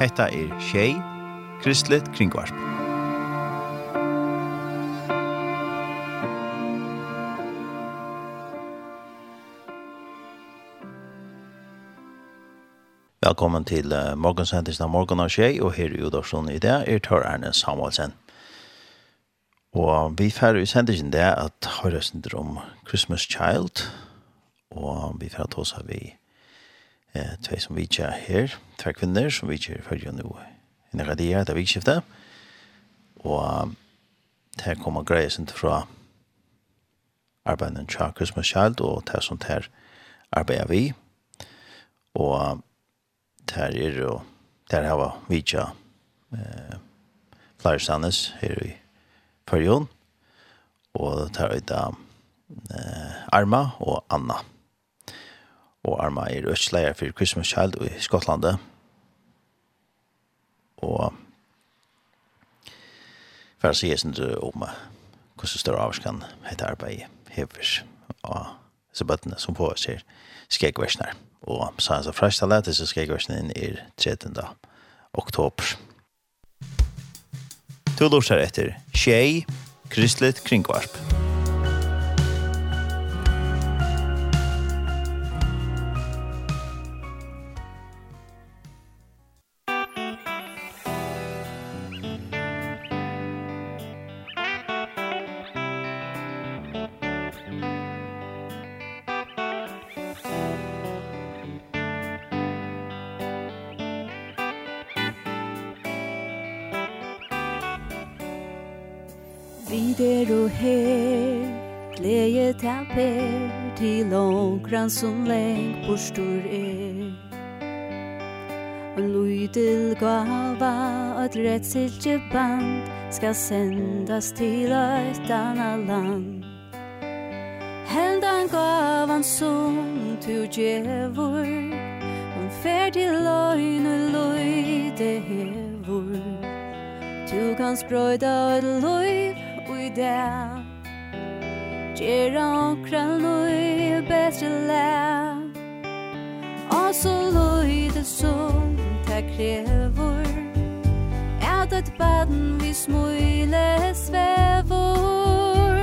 Hetta er Shay Kristlet Kringvarp. Velkommen til uh, morgensendisen av morgen av Tjei, og her i Udorsson i dag er Tør Erne Samuelsen. Og vi færre i sendingen det at høyre om Christmas Child, og vi færre oss av vi eh, tvei som vi vidtja her, tvei kvinner som vi vidtja her fyrir nu i Nagadia, det er vikskiftet. Og her kommer greia sin fra arbeidene tja Christmas Child og det som her arbeider vi. Og her er jo, her har vi vidtja eh, flere standes her i Førjon. Og her er det eh, Arma og Anna og Arma er østleier for Christmas Child i Skottlandet. Og for å si jeg synes om hvordan større avskan heter arbeid hever og så bøttene som på oss skjeggversner. Og så er det første letet så skjegversnen er 13. oktober. Du lortar etter Tjej, Kristlet Kringvarp. Kringvarp. til onkran som lengt bostur er. Og lydel gava at rettsilje band Skal sendas til eit anna land. Heldan gavan som tu djevor Hon fer til løgn og løyde hevor Tu kan sprøyda et løyv og i dag. Gjera okra løy betre lær Og så løy det som det krevor At et baden vi smule svevor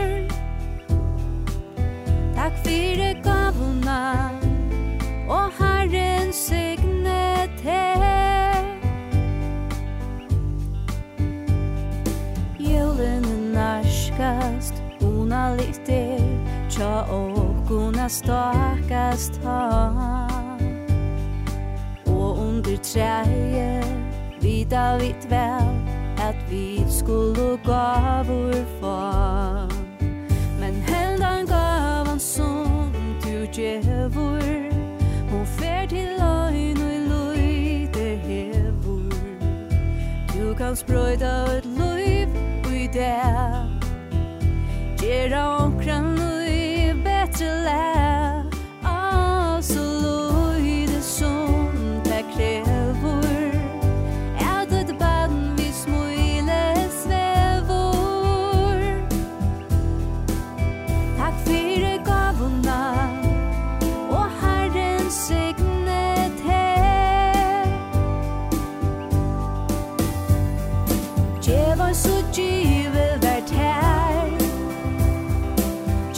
Takk fyrir gavuna Og Herren signe te Julen narskast sanna lite Tja okkun a stakast ha Og under træje Vita vit vel At vi skulle gavur fa Men heldan gavan som du djevur Hon fer til løgn og løyde hevur Du kan sprøyda et løyv i det Ger omkran nu i lær.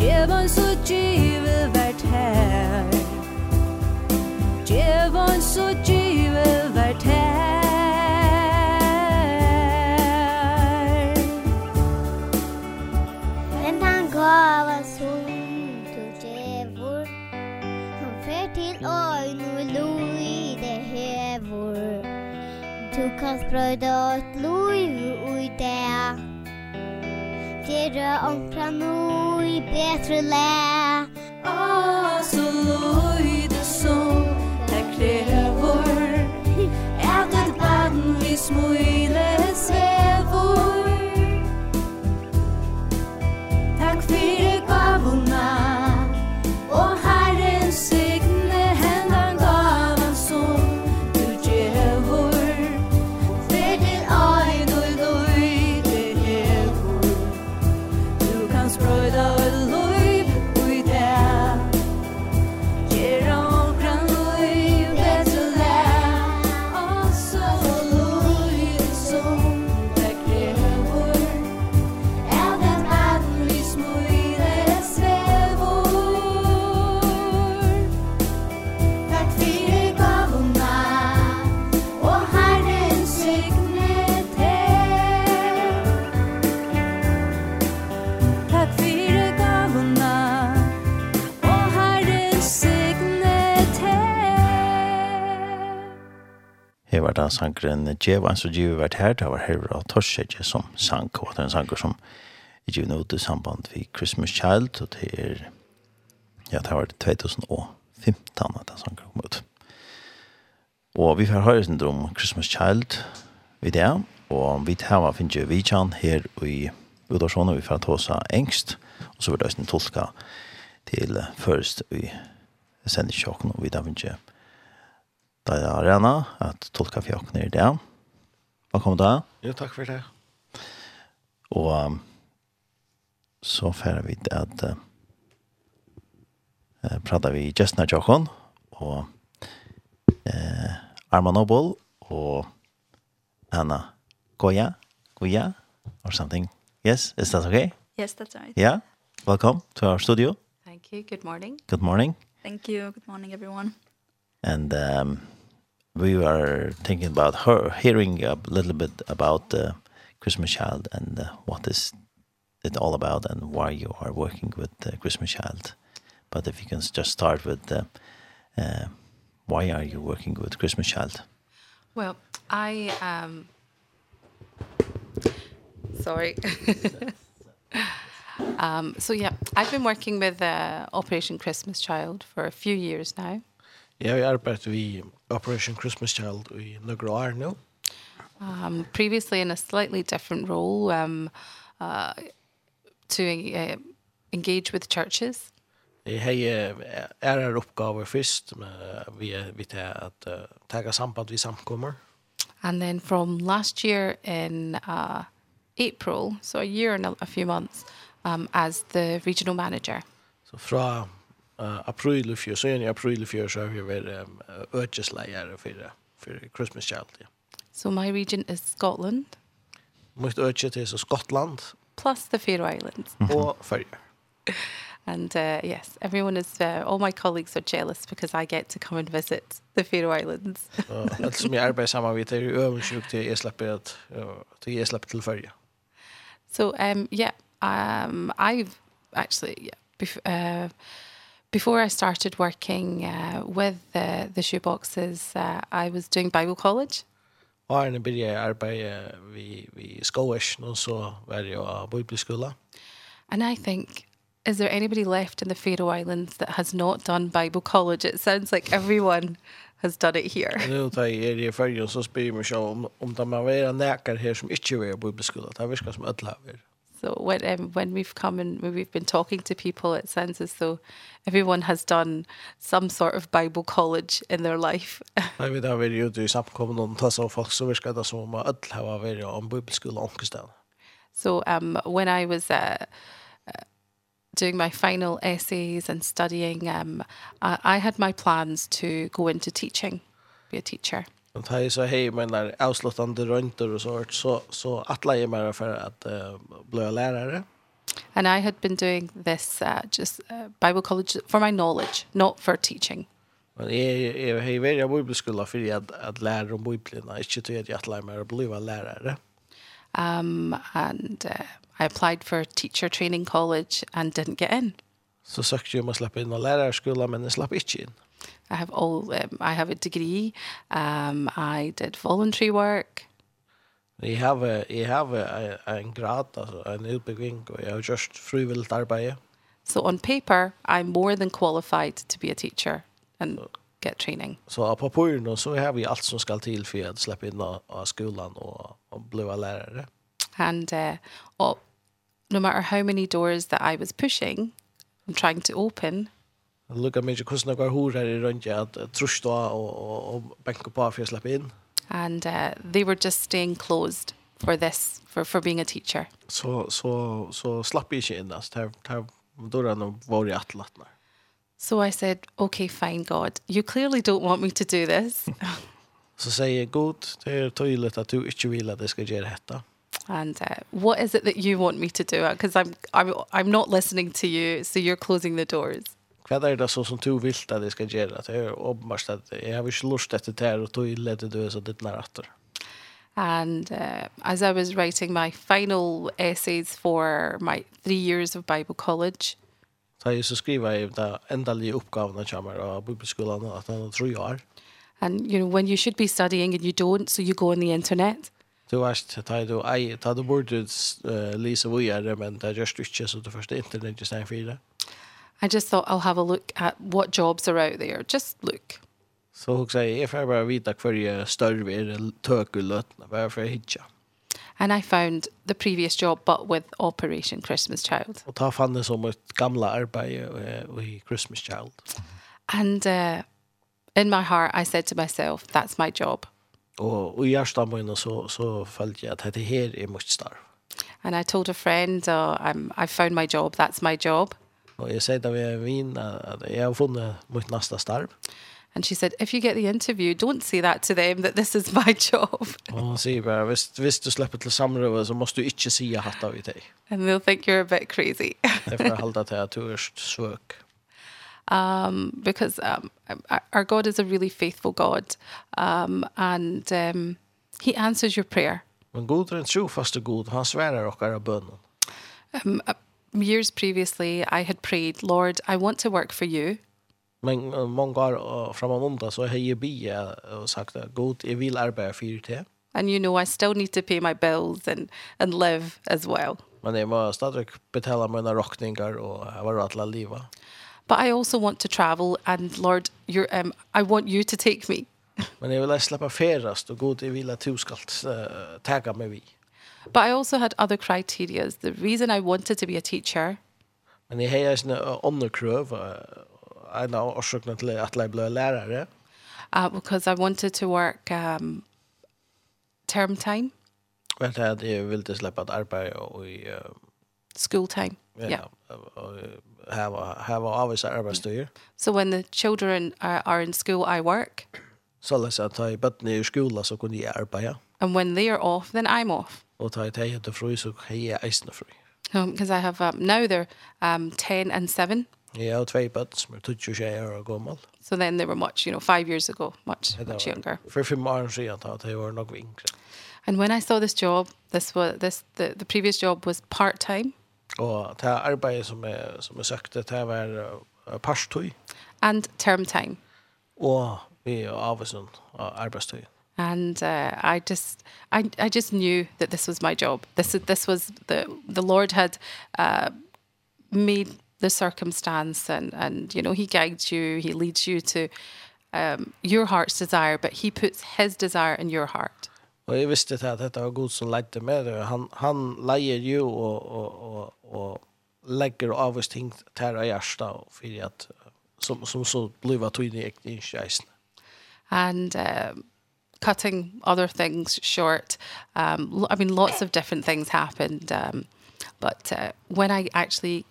Djevon så djive vært her. Djevon så djive vært her. Men han gav oss hund og djevor. Han fyr til øyn og loj det hevor. Du kan sprøyda et loj ui det høyre omkra no i betre læ. Åh, så løy det som det krever er det barn vi smuler det sangren Djevan, så Djevan vært her, det var Herra Torsedje som sang, og det er en sanger som i Djeva ut i samband vi Christmas Child, og det er, ja, det var 2015 at den sanger kom ut. Og vi får høre sin om Christmas Child i det, og vi tar hva finner vi vidtjan her i Udarsson, vi får ta oss engst, og så vil det også tolka til først i sendingssjokken, og vi tar finner jo det er arena, at tolka fjokken i det. Velkommen da. Jo, takk for det. Og um, så færre vi det at uh, prater vi Jessna Jokon og uh, Arma Noble og Anna Goya, Goya, or something. Yes, is that okay? Yes, that's right. Yeah, welcome to our studio. Thank you. Good morning. Good morning. Thank you. Good morning, everyone and um, we were thinking about her hearing a little bit about the uh, Christmas Child and uh, what is it all about and why you are working with the Christmas Child. But if you can just start with the uh, uh, why are you working with Christmas Child? Well, I um sorry. um so yeah, I've been working with uh, Operation Christmas Child for a few years now. Jeg har arbeidet vi Operation Christmas Child i några år nu. Um, previously in a slightly different role um, uh, to uh, engage with churches. Jeg har ærer oppgaver først ved, ved at uh, tage samband vi samkommer. And then from last year in uh, April, so a year and a few months, um, as the regional manager. So fra uh, april i fjør, så i april i fjør så har vi vært um, ödjeslejare for, for Christmas Child. Ja. So my region is Scotland. Mitt ödjet til så Skottland. Plus the Faroe Islands. Og Färjö. And uh, yes, everyone is, uh, all my colleagues are jealous because I get to come and visit the Faroe Islands. Alt som jag arbetar samman vid är ju översjukt till jag släpper, att, til jeg slipper til Färja. So um, yeah, um, I've actually, yeah, before, uh, before I started working uh, with the the shoeboxes, uh, I was doing Bible college. Og jeg begynte jeg arbeide vi, vi skoish, og så var jeg på bibelskola. And I think, is there anybody left in the Faroe Islands that has not done Bible college? It sounds like everyone has done it here. Nu tar jag er i färgen så spyr mig om, om de har varit näkare här som inte var på bibelskola. Det verkar som alla har. So when um, when we've come and when we've been talking to people, it sounds as though everyone has done some sort of Bible college in their life. Nei, vi har vært ute i samkomna og tas av folk så viskar det som att alla har varit om bibelskola och So um when I was uh, doing my final essays and studying um I, I had my plans to go into teaching, be a teacher. Och här så hej men där avslutande röntor och sånt så så att lära mig för att uh, bli lärare. And I had been doing this uh, just uh, Bible college for my knowledge, not for teaching. Men jag jag har varit i bibelskola för att att lära om Bibeln, inte till att jag lär mig att bli lärare. Um and uh, I applied for teacher training college and didn't get in. Så sökte jag om att släppa in och lärarskola, men det slapp inte in. I have all um, I have a degree. Um I did voluntary work. Jeg har jeg har en grad altså en utbildning og jeg har just frivilligt arbeide. So on paper I'm more than qualified to be a teacher and get training. Så på papiret så har vi allt som skal till för att släppa in av skolan och och bli lärare. And uh, oh, no matter how many doors that I was pushing, I'm trying to open Det lukkar mig hvordan det går hår her i runt att og, og, og benke på for å slippe in. And uh, they were just staying closed for this for for being a teacher. Så så så slapp inte in där. Där där då den var i attlatnar. So I said, okay, fine God. You clearly don't want me to do this. så sier jeg, God, det er tydelig at du ikke vil at jeg skal gjøre dette. and uh, what is it that you want me to do because i'm i'm i'm not listening to you so you're closing the doors Hva er det så som du vil at jeg skal gjøre? Det er åpenbart at jeg har ikke lyst etter det her, og tog ille du er så ditt nær atter. And uh, as I was writing my final essays for my three years of Bible college, Så jeg så skriver jeg da endelige oppgavene kommer av bibelskolen at han tror jeg har. And you know when you should be studying and you don't so you go on the internet. Du vet, da du, ei, da du burde uh, lise vujere, men det gjørs du ikke, så du først internet i stedet for det. I just thought I'll have a look at what jobs are out there. Just look. Så hon säger, jag får bara vita kvar större är det tökulötna, bara för hitcha. And I found the previous job but with Operation Christmas Child. Och ta fann det som ett gamla arbete i Christmas Child. And uh, in my heart I said to myself, that's my job. Och i hjärsta mina så, så följde jag att det här är mitt starv. And I told a friend, oh, I'm, I found my job, that's my job. Og jeg sier da vi er vin at jeg har funnet mot neste starv. And she said, if you get the interview, don't say that to them that this is my job. Og hun sier bare, hvis, hvis du slipper til samrøve, så måste du ikke si jeg hatt av i deg. And they'll think you're a bit crazy. Det er for å holde til at du er svøk. Um, because um, our God is a really faithful God. Um, and um, he answers your prayer. Men god er en trofaste god, han sverar okkar av bønnen. Um, years previously I had prayed, Lord, I want to work for you. Men uh, många år uh, framåt så har jag be och sagt att Gud, jag vill arbeta för dig. And you know I still need to pay my bills and and live as well. Men jag måste stadigt betala mina räkningar och jag var att leva. But I also want to travel and Lord, you um I want you to take me. Men jag vill släppa ferast och Gud, jag vill att du ska uh, tagga mig vid. But I also had other criteria. The reason I wanted to be a teacher. Men jeg har en andre krøv, en av årsøkene til at jeg ble lærere. Uh, because I wanted to work um, term time. Hva er det jeg ville slippe at arbeid og i... Uh, School time, yeah. yeah. Have a, have a always arbeidsstyr. So when the children are, are in school, I work. Så lest jeg tar i i skolen, så kunne jeg arbeide. And when they are off, then I'm off og ta et hei fru, så hei jeg eisne fru. Ja, because I have, um, now they're um, 10 and 7. Ja, og tvei bøtt som er 20 år gammel. So then they were much, you know, five years ago, much, yeah, much younger. For fem år siden, da, de var nok yngre. And when I saw this job, this was, this, the, the previous job was part-time. Och det arbeidet som jeg, som jeg sökte det var uh, parstøy. And term time. Och vi er avvisen av and uh, I just I I just knew that this was my job. This this was the the Lord had uh made the circumstance and and you know he guides you, he leads you to um your heart's desire, but he puts his desire in your heart. Och jag visste att detta var god som ledde med det. Han han leier ju och och och och lägger av oss ting tära hjärta för att som som så blev att tydligt i kejsen. And um cutting other things short. Um, I mean, lots of different things happened. Um, but uh, when I actually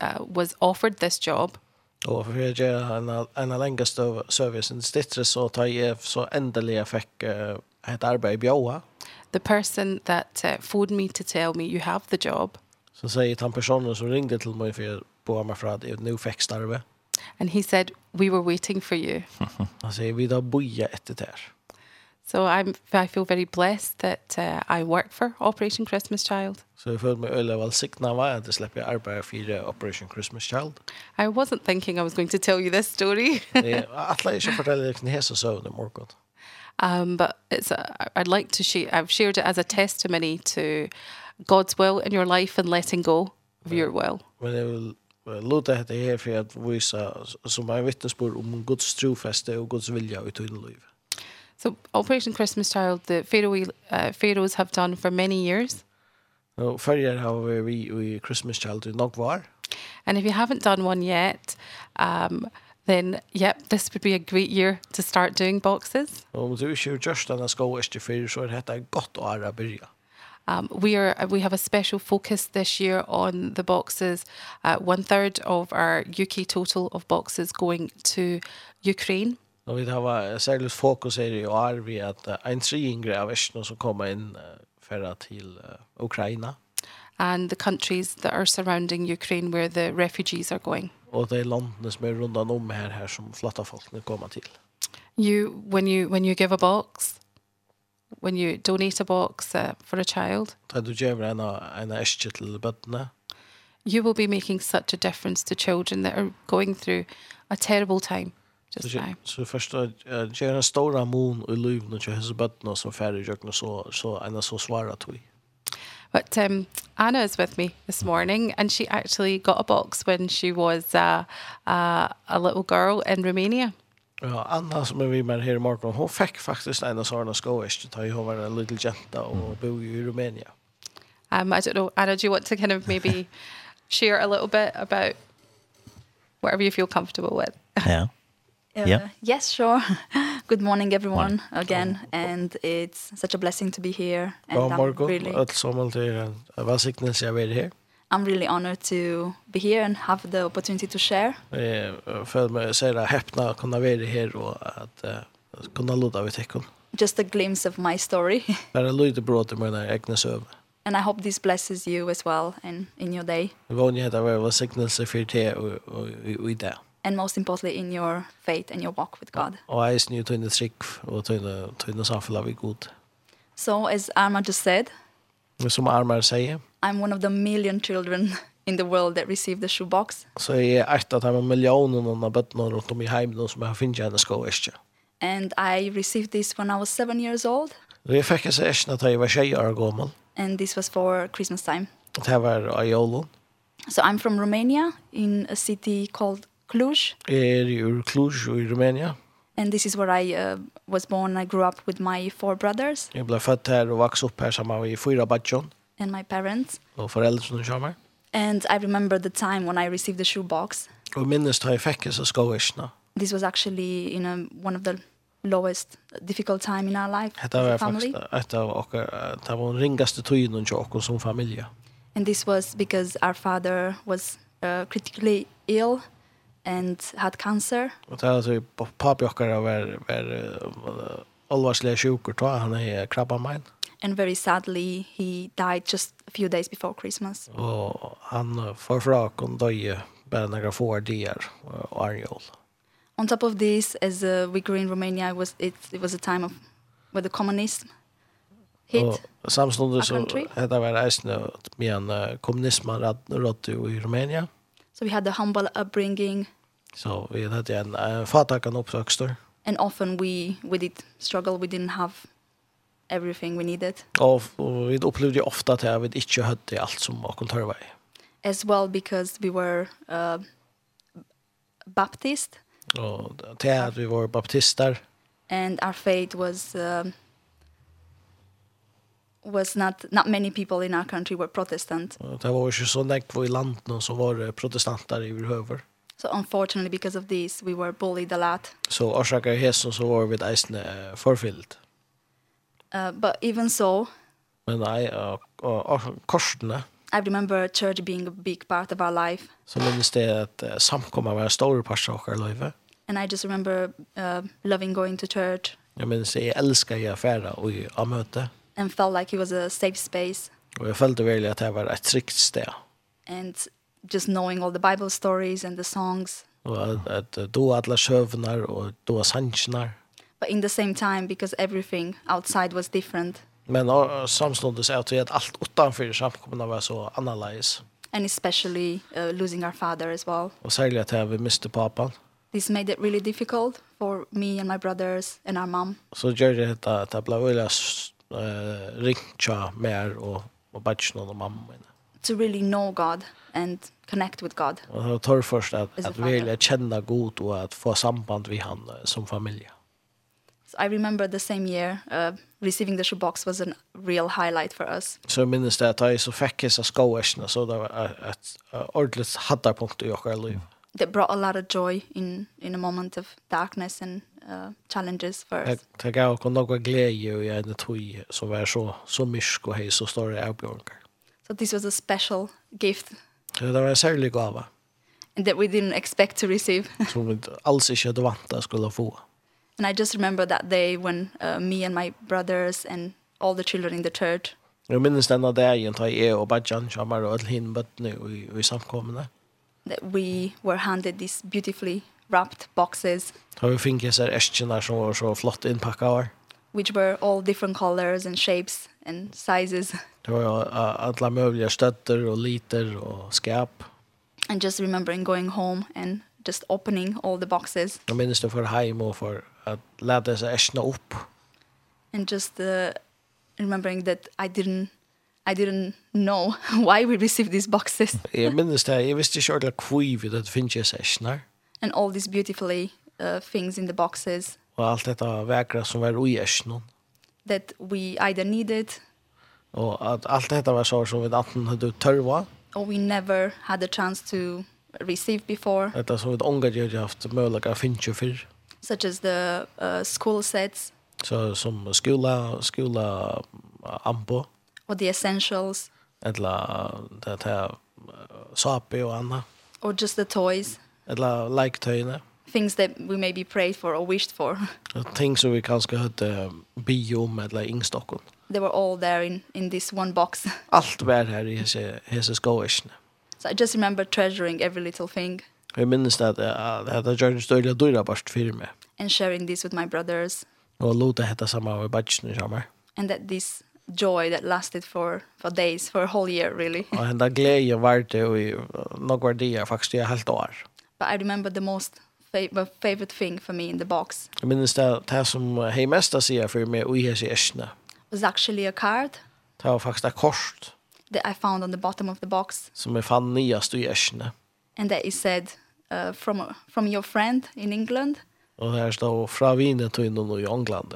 uh, was offered this job, Och för jag gör en, en längre service, servicen stittre så tar jag så ändelig jag fick uh, ett arbete i Bjoa. The person that uh, fooled me to tell me you have the job. Så säger han personen som ringde till mig för att bo mig för att nu fick starve. And he said, we were waiting for you. Han säger, vi då boja efter det här. So I'm I feel very blessed that uh, I work for Operation Christmas Child. So I felt my earlier well sick now I had to sleep at for Operation Christmas Child. I wasn't thinking I was going to tell you this story. Yeah, I'd like to fortell you the hesa so the more good. Um but it's a, I'd like to share I've shared it as a testimony to God's will in your life and letting go of your will. Men jag vill låta det här för att visa som en vittnesbörd om Guds trofäste och Guds vilja i tiden. So Operation Christmas Child, the Faroe, uh, have done for many years. No, for year how we we Christmas Child in Nogvar. And if you haven't done one yet, um then yep, this would be a great year to start doing boxes. Om du ikke just denne skoester for, så er dette et godt år å begynne. Um, we are we have a special focus this year on the boxes. Uh, one third of our UK total of boxes going to Ukraine. Och vi har särskilt fokus är i år vi att en triangel av västern som kommer in för till Ukraina. And the countries that are surrounding Ukraine where the refugees are going. Och det är landen som är runt om här här som flotta folk kommer till. You when you when you give a box when you donate a box uh, for a child. Da du gjør en en äske till barnen. You will be making such a difference to children that are going through a terrible time. Just så, där. Så först att göra en stor mån och liv när jag har bett som färdig jag så så ena så svarar till. But um, Anna is with me this morning, and she actually got a box when she was uh, uh, a little girl in Romania. Ja, Anna som är vi med här i morgon, hon fick faktiskt en sån skoäst, ta Hon var en liten jenta och bor i Romania. Um, I don't know, Anna, do you want to kind of maybe share a little bit about whatever you feel comfortable with? Yeah. Uh, yeah. Yes, sure. Good morning, everyone, morning. again. And it's such a blessing to be here. And God morgon, really, allsammen til velsignelse jeg er her. I'm really honored to be here and have the opportunity to share. Jeg føler meg så er heppna å kunne være her og at kunne låta vi tekken. Just a glimpse of my story. Bare lite bråd til mine egne søv. And I hope this blesses you as well and in your day. Jeg vågner at jeg var velsignelse for det og i det and most importantly in your faith and your walk with God. Og jeg er nye tøyne trygg og tøyne, tøyne samfunnet vi god. So as Arma just said, som Arma sier, I'm one of the million children in the world that received the shoebox. Så jeg er et av de millionene av bøttene rundt om i heimen som jeg finner henne skoveske. And I received this when I was seven years old. Vi fikk jeg seg da jeg var tjej år gammel. And this was for Christmas time. Det var i Jolun. So I'm from Romania in a city called Cluj? Er ur Cluj i Rumænia. And this is where I uh, was born. I grew up with my four brothers. Jeg ble født her og växte opp her sammen med fyra badjon. And my parents. Og foreldrene sammen. And I remember the time when I received the shoebox. Og minnes da jeg fikk disse skoene. This was actually in a, one of the lowest difficult time in our life. Hetta var faktisk ett av okkar det var ringaste tøyin og okkar som familja. And this was because our father was uh, critically ill and had cancer. Och det alltså pappa jag kan var var allvarliga sjukor tror han är krabba mine. And very sadly he died just a few days before Christmas. Och han får fra kon døye bara några få dagar och Ariel. On top of this as uh, we grew in Romania it was it, it was a time of where the communism hit. Och samstundes så hade det varit ärsnö med en kommunismen rådde i Rumänien. So we had the humble upbringing. So we had en uh, fatakan uppväxter. And often we we did struggle we didn't have everything we needed. Och vi upplevde ofta att vi inte hade allt som och kunde vara. As well because we were uh, Baptist. Och det att vi var baptister. And our faith was uh, was not not many people in our country were protestant. Det var ju så näkt var i landet så var protestanter i överhuvud. So unfortunately because of this we were bullied a lot. So orsakar hesen så var vi eisne forfyllt. Uh, but even so Men nei, og, og, korsene. I remember church being a big part of our life. Så minnes det at uh, samkomma var en stor part av vår liv. And I just remember uh, loving going to church. Jeg minnes det, jeg elsker jeg affæra og av møte and felt like it was a safe space. Og jeg felt really at det var et trygt sted. And just knowing all the Bible stories and the songs. Och att då alla sövnar og då sansnar. But in the same time because everything outside was different. Men samstundes är det alt allt utanför samkomna var så annerledes. And especially uh, losing our father as well. Och särskilt at vi miste pappan. This made it really difficult for me and my brothers and our mom. Så gjør det at det ble veldig uh, ringtja mer og, og badgen og mamma mine. To really know God and connect with God. Og det tar først at, at vi vil kjenne God og at få samband vi han uh, som familie. So I remember the same year uh, receiving the shoebox was a real highlight for us. Så so, minnes det at jeg så fikk jeg så skoene, så det var et, et ordentlig hattarpunkt i okker liv. Mm that brought a lot of joy in in a moment of darkness and uh, challenges for us. Jag gav kon några glädje och jag det tog som var så så mysk og hei så står det uppgångar. So this was a special gift. Det var en særlig gave. And that we didn't expect to receive. Som vi alls ikke hadde vant väntat skulle få. And I just remember that day when uh, me and my brothers and all the children in the church. Jeg minnes denne dagen da jeg og Bajan Shamar alle Alhin bøttene i, i samkomna that we were handed these beautifully wrapped boxes. Har vi finkes er äskenar som var så flott inpackade? Which were all different colors and shapes and sizes. Det var alla möjliga stötter och liter och skap. And just remembering going home and just opening all the boxes. Jag minns det för hem och för att lära sig äskna upp. And just uh, remembering that I didn't I didn't know why we received these boxes. Jeg minnes det, jeg visste ikke ordentlig hvor vi det finnes jeg sessioner. And all these beautifully uh, things in the boxes. Og alt dette vekra som var ui esjonen. That we either needed. Og at alt dette var så som vi anten hadde tørva. Or we never had a chance to receive before. Dette som vi ångar gjør haft møllega finnes fyrr. Such as the uh, school sets. Så so, som skola, skola ambo. Och The Essentials. Eller det här Sapi och Anna. Or just the toys. Eller like toyna. Things that we maybe prayed for or wished for. Things som vi kanske hade bio med eller ingstocken. They were all there in, in this one box. Allt var här i hese skoisne. So I just remember treasuring every little thing. Jag minns att det hade gjort en större dyra bara för mig. And sharing this with my brothers. Och låta hetta samma med badgen samma. And that this joy that lasted for for days for a whole year really. Och den glädje glädjen var det och några dagar faktiskt i helt år. But I remember the most favorite favorite thing for me in the box. Jag minns det här som hej mesta säger för mig och jag ser Was actually a card. Det var faktiskt ett kort. That I found on the bottom of the box. Som jag fann nyast i ärsna. And that it said uh, from from your friend in England. Och där står från vinet till någon i England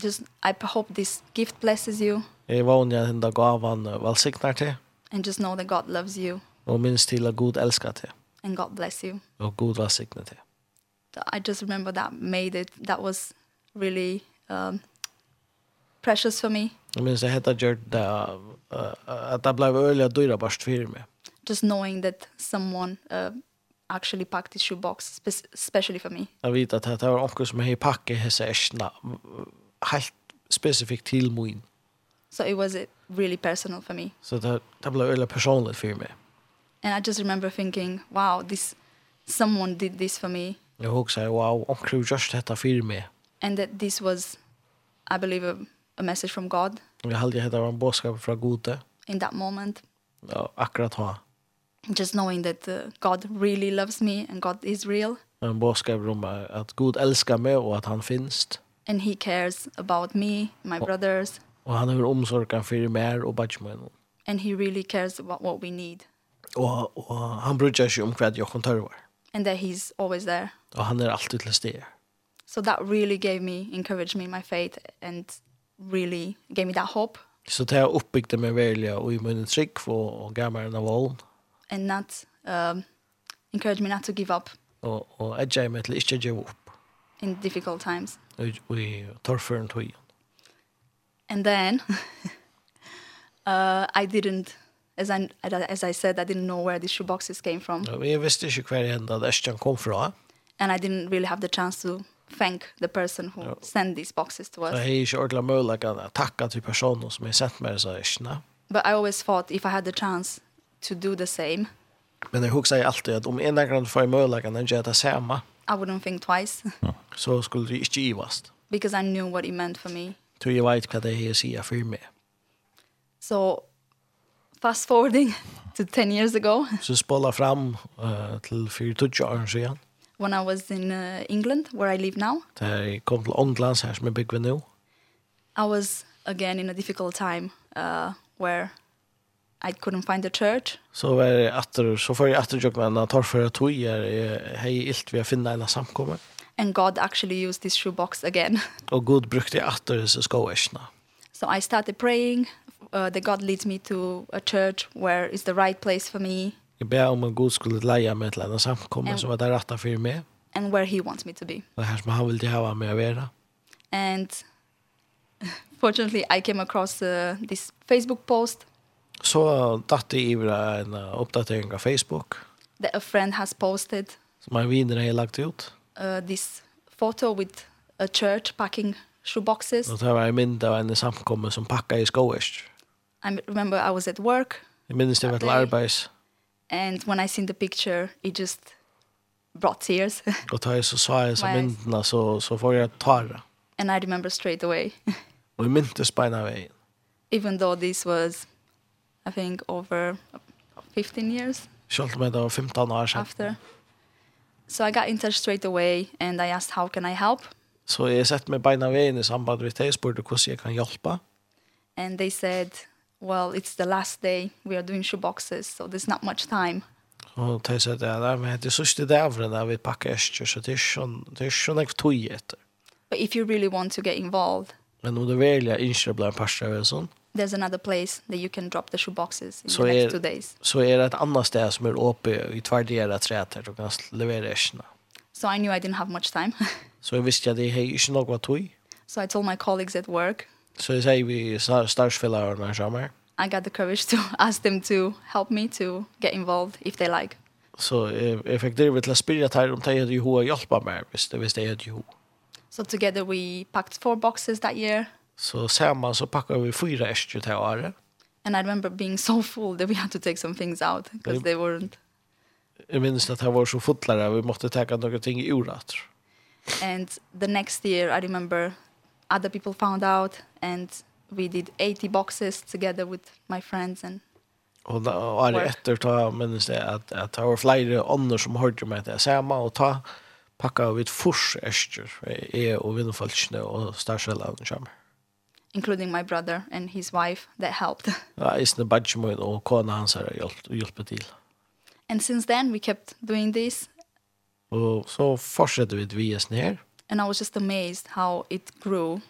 just I hope this gift blesses you. Jeg vågner at denne gavan velsigner til. And just know that God loves you. Og minst til at Gud elskar til. And God bless you. Og Gud velsigner til. I just remember that made it, that was really um, precious for me. Jeg minns jeg hette gjort det, at det ble øyelig at dyra barst fyrir meg. Just knowing that someone uh, actually packed his shoebox, spe especially for me. Jeg vet at det var noen som har pakket hese ersna helt specifikt till min. So it was really personal for me. So that that blev really personligt för mig. And I just remember thinking, wow, this someone did this for me. Jag också wow, onkel just detta för mig. And that this was I believe a, a message from God. Jag hade det var en budskap från Gud. In that moment. Ja, akkurat ha. Just knowing that uh, God really loves me and God is real. En budskap om att Gud älskar mig och att han finns and he cares about me, my brothers. Och han har omsorgen för mer och barnen. And he really cares about what we need. Och och han bryr sig om vad jag kan ta And that he's always there. Och han är alltid till stede. So that really gave me encouraged me in my faith and really gave me that hope. Så det har uppbyggt det med välja och i min trick för och gammal av all. And not um encouraged me not to give up. Og, og jeg gjør meg til ikke å gjøre opp in difficult times. We for and we. And then uh I didn't as I as I said I didn't know where the shoe boxes came from. Vi visste ikke hver enda det kom fra. And I didn't really have the chance to thank the person who ja. sent these boxes to us. Hey, är ju ordla möjlig att tacka till personen som har sent mig så här. But I always thought if I had the chance to do the same. Men jag huxar ju alltid att om en dag får jag möjligheten att göra det samma. I wouldn't think twice. Så so skulle du ikke givast? Because I knew what it meant for me. Du jeg vet hva det er å si for meg. So, fast forwarding to 10 years ago. Så spola fram uh, til 4-20 år siden. When I was in uh, England, where I live now. Da kom til Åndlands her som jeg bygger nå. I was again in a difficult time uh, where I couldn't find a church. Så var det efter så får jag efter jag men att tar för att tog hej ilt vi har finna en samkomma. And God actually used this shoebox again. Och Gud brukte efter så skoäsna. So I started praying uh, that God leads me to a church where is the right place for me. Jag ber om att Gud skulle leja mig till en samkomma som var där rätta för mig. And where he wants me to be. Och här som han vill ha mig att vara. And fortunately I came across uh, this Facebook post Så datt jeg i en oppdatering av Facebook. That a friend has posted. Som en vinare har lagt ut. Uh, this photo with a church packing shoeboxes. Og det var en mynd av en samkommer som pakka i skoist. I remember I was at work. Jeg minnes det var till arbeids. And when I seen the picture, it just brought tears. Og da jeg så sa jeg så myndene, så, så får jeg tåra. And I remember straight away. Og jeg minns beina veien. Even though this was I think over 15 years. Short med of 15 år After. So I got in touch straight away and I asked how can I help? So jeg sett meg beina veien i samband med det, spurte hvordan jeg kan hjelpe. And they said, well, it's the last day, we are doing shoeboxes, so there's not much time. Og de sa det, nei, men det er sørste dævren vi pakker æster, så det er sånn, det er sånn jeg tog etter. But if you really want to get involved. Men om du velger ikke å bli en parstrevet sånn? there's another place that you can drop the shoe boxes in so the next er, two days. Så so er det et annet sted som er uppe i tvärdera treter här kan levere äskorna. So I knew I didn't have much time. så jeg visste at jeg har ikke noe tog. So I told my colleagues at work. Så jeg sier vi starsfällare när jag I got the courage to ask them to help me to get involved if they like. Så jag fick det till att spyrja här om de hadde jo hur hjälpa meg hvis det visst det. So together we packed four boxes that year Så samman så packade vi fyra äskor till året. And I remember being so full that we had to take some things out because they weren't. Jag minns att det var så fotlare vi måste ta några ting i orat. And the next year I remember other people found out and we did 80 boxes together with my friends and Og da var det etter ta, minnes det at, at det var flere ånder som hørte meg til Sama, og ta pakka av et fors ærstyr, jeg og vinnfolkene og største kommer including my brother and his wife that helped. Ja, is the budget corner og kona hans har hjulpet til. And since then we kept doing this. Og så fortsatte vi vi oss ner. And I was just amazed how it grew.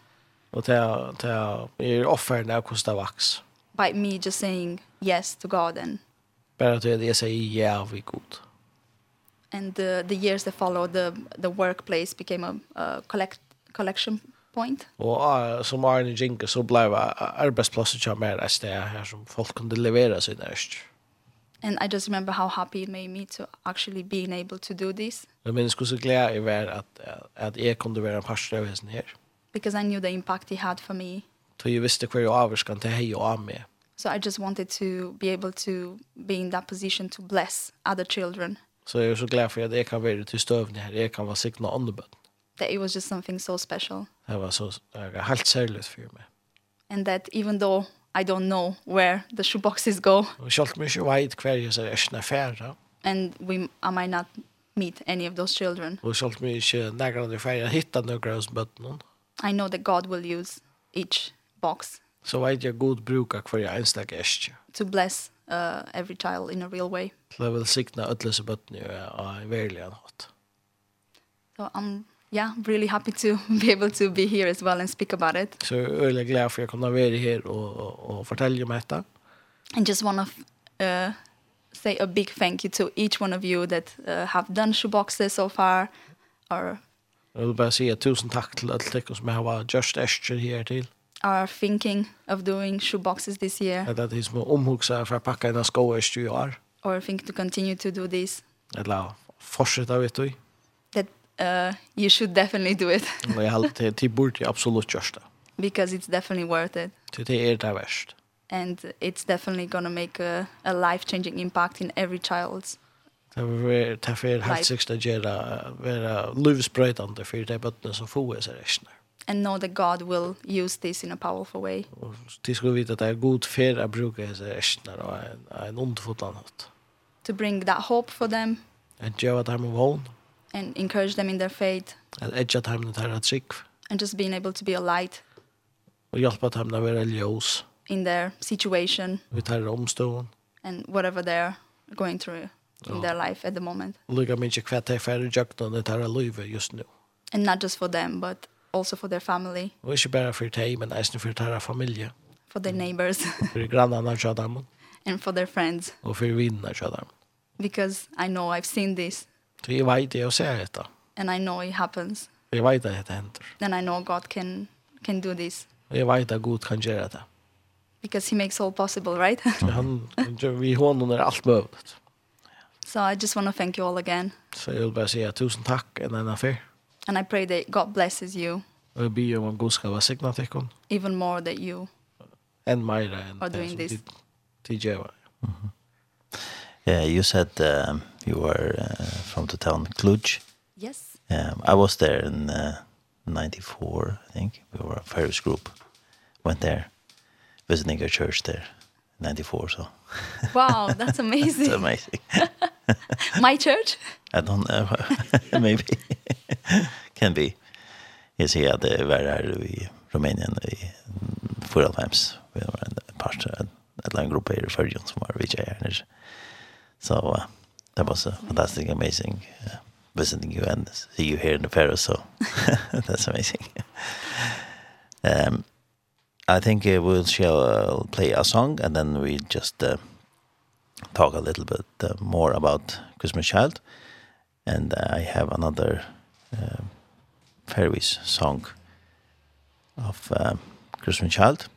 Og ta er er offeren av kosta vaks. By me just saying yes to God and Bara att jag säger ja, vi god. And the the years that followed the the workplace became a, a collect collection Point. Og uh, som Arne Jinka så blev arbetsplatsen till mer et sted her som folk kunne levere sin ärst. And I just remember how happy it made me to actually being able to do this. Jeg minns hvordan så glad jag var at, at jeg kunne være en pastor av hesten her. Because I knew the impact it had for me. Så jeg visste hur jag avvarskan til hei og av meg. So I just wanted to be able to be in that position to bless other children. Så jeg er så glad for at jeg kan være til støvende her. Jeg kan vara siktna andeböten that it was just something so special. Det var så uh, helt särskilt for meg. And that even though I don't know where the shoeboxes go. Og selv om jeg ikke vet kvar jag så är färra. And we I might not meet any of those children. Och själv mig ju några andra färja hitta några hos bøtten. I know that God will use each box. Så vet jeg god brukar hver jeg enstaka ästja. To bless uh, every child in a real way. Til Till sikna välsigna ödlösa bötten i verkliga hatt. So I'm yeah, really happy to be able to be here as well and speak about it. Så jag är glad för att jag kunde vara här och, och, och fortälla om detta. And just want to uh, say a big thank you to each one of you that uh, have done shoeboxes so far. Or, jag vill bara säga tusen tack till alla er som har varit just äster här till. Are thinking of doing shoeboxes this year. At det är som omhuxa för att packa dina skor i år. Or think to continue to do this. Eller fortsätta vet du uh, you should definitely do it. Men jag til till borde absolut göra det. Because it's definitely worth it. Det är det värst. And it's definitely going to make a, a life-changing impact in every child's Det var er helt sikkert å gjøre være livsbrötande for de bøttene som får seg resten. And know that God will use this in a powerful way. Det skulle vite at det er god för å bruke sig resten og en underfotland. To bring that hope for them. And gjøre dem av and encourage them in their faith. And edge at them that are sick. And just being able to be a light. Og hjälpa dem å være ljøs. In their situation. Vi tar omstående. And whatever they're going through in their life at the moment. Lugga mycket kvätt här færre jökna det här livet just nu. And not just for them, but also for their family. Og ikke bare for dig, men även for deras familie. For their neighbors. For grannarna och dem. And for their friends. Og for vinnarna och dem. Because I know I've seen this Så jeg vet det og ser detta. And I know it happens. Jeg vet at det hender. And I know God can, can do this. Och jag vet at Gud kan gjøre det. Because he makes all possible, right? Han, vi hånden er alt möjligt. So I just want to thank you all again. Så jag vill bara säga tusen takk en annan för. And I pray that God blesses you. Og jeg ber om at Gud ska være signet til henne. Even more that you. And mer and are doing this. TJ. Mm. Yeah, you said um, You were uh, from the town Cluj. Yes. Um, I was there in uh, 94, I think. We were a Ferris group. Went there, visiting a church there. 94 so. wow, that's amazing. that's amazing. My church? I don't know. Maybe. Can be. Jeg sier at det var her i Rumänien i förra times. Vi var en part, en liten gruppe i Färjön som var vi tjejer. Så so, uh, that was a fantastic, amazing uh, visiting you and see you here in the Paris. So that's amazing. um, I think uh, we'll shall uh, play a song and then we just uh, talk a little bit uh, more about Christmas Child. And uh, I have another uh, Fairways song of uh, Christmas Child.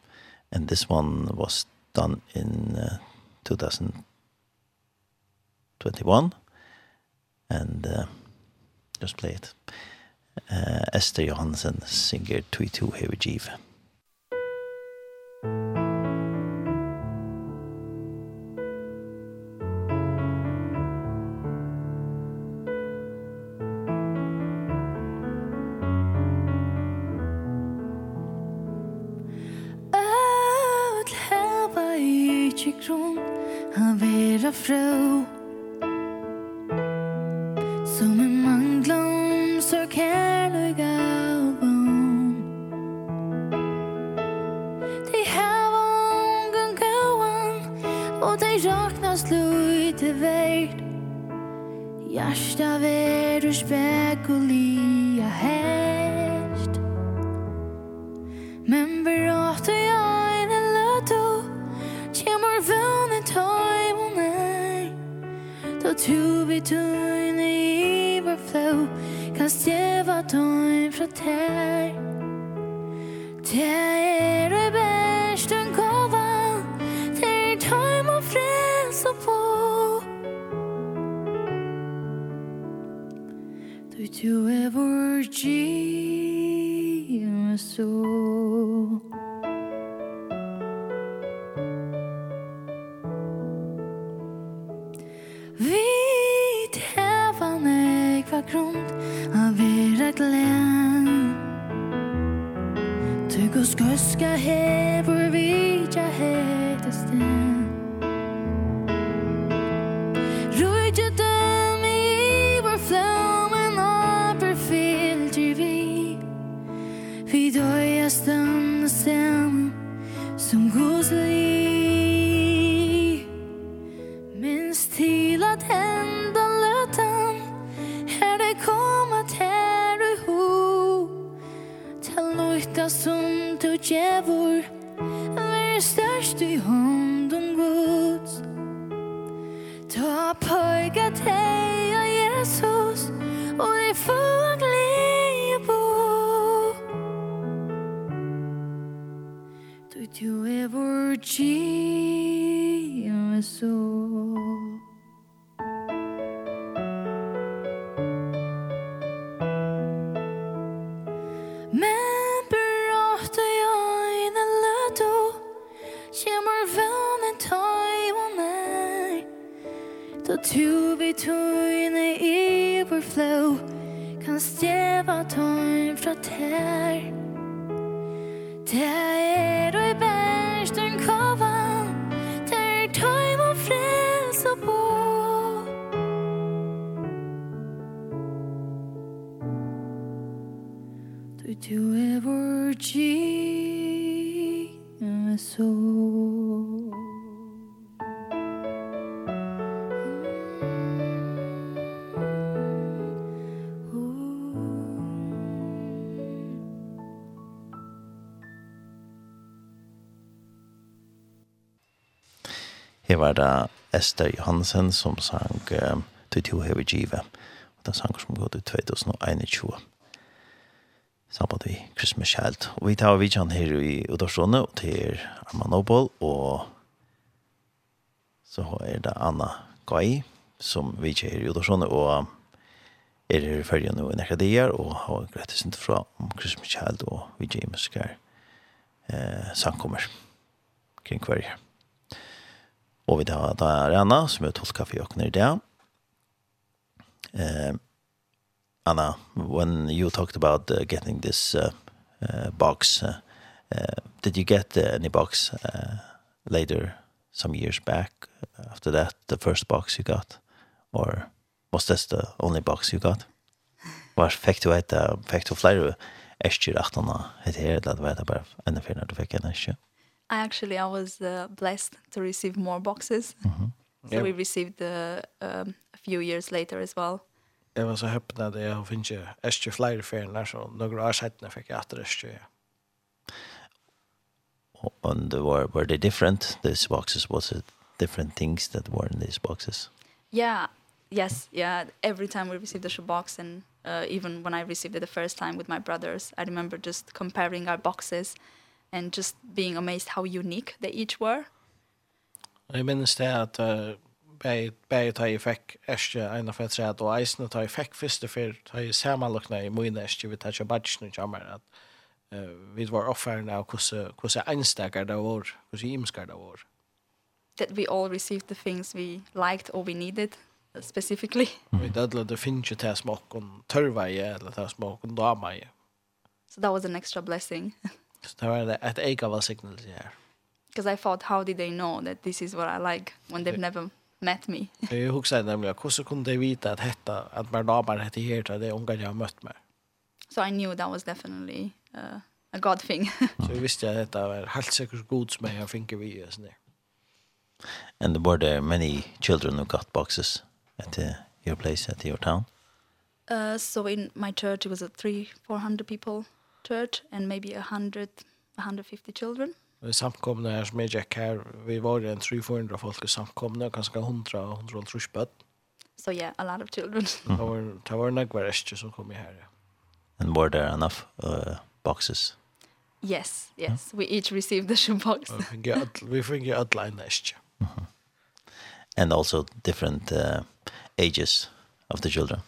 And this one was done in uh, 2000 21. And uh, just play it. Uh, Esther Johansen singer 22 here with Jeeve. Öll hava í tjikrum að vera frá Hjarta verur spel som du djevor Vär størst i hånd om gods Ta pojka teg av Jesus Og det får glede på Du du är vår Jesus. Tu vi tøyne i vår flow Kan stjeva tøyn fra tær. Tær er og i bærstøyn kovan Der tøy må frels og bo. Du du er vår giv Her var det Esther Johansen som sang um, «Til to hever givet». Og den sangen som gått ut 2021. Sammen vi Christmas Child. Og vi tar vidtjen her i Udorsone og til Arman Nobel, Og så er det Anna Gai som vi her i Udorsone, Og er her i følge nå i nekka dier. Og har greit sint fra om Christmas Child og vi gjør musikere eh, sangkommer kring hver her. Og vi tar da Anna, som er tolka for jokken i det. Uh, Anna, when you talked about uh, getting this uh, uh, box, uh, uh, did you get uh, any box uh, later, some years back, after that, the first box you got? Or was this the only box you got? Var fikk du et, fikk du flere eskjer at han har hett her, eller var det bare enda fyrir når du fikk en eskjer? Actually, I was uh, blessed to receive more boxes. Mm. So yeah. we received uh, um, a few years later as well. Jag var så häpen att jag finns ju ästje fler färger så några år sedan fick jag åter ästje. And were, were they different, these boxes? Was it different things that were in these boxes? Yeah, yes, yeah. Every time we received a box and uh, even when I received it the first time with my brothers, I remember just comparing our boxes and and just being amazed how unique they each were. Jeg minnes det at bare da jeg fikk æstje en av et rett, og eisene da jeg fikk første før, da jeg samanlokna i min æstje, vi tar ikke badgene kommer, at vi var offerne av hvordan einstekker det var, hvordan imsker det var. That we all received the things we liked or we needed, specifically. Vi dødde det finnes jo til smakken tørveie, eller til smakken dameie. So that was an extra blessing. Så det var ett ega var signal till her. Because I thought, how did they know that this is what I like when they've never met me? Jeg husker nemlig, hvordan kunne de vite at hetta, at man damer hette her til det unga jeg har møtt meg? So I knew that was definitely uh, a god thing. Så jag visste at dette var helt sikkert god som jeg har finket vi och sådär. And there were there many children who got boxes at uh, your place, at your town? Uh, so in my church it was uh, three, four hundred people church and maybe 100 150 children. Vi samkomna her som jag gick her, vi var en 300 folk i samkomna, kanskje 100 och 100 böt. So yeah, a lot of children. Det var, det var några rester som kom här. And were there enough uh, boxes? Yes, yes. We each received the shoebox. we think you en rester. And also different uh, ages of the children.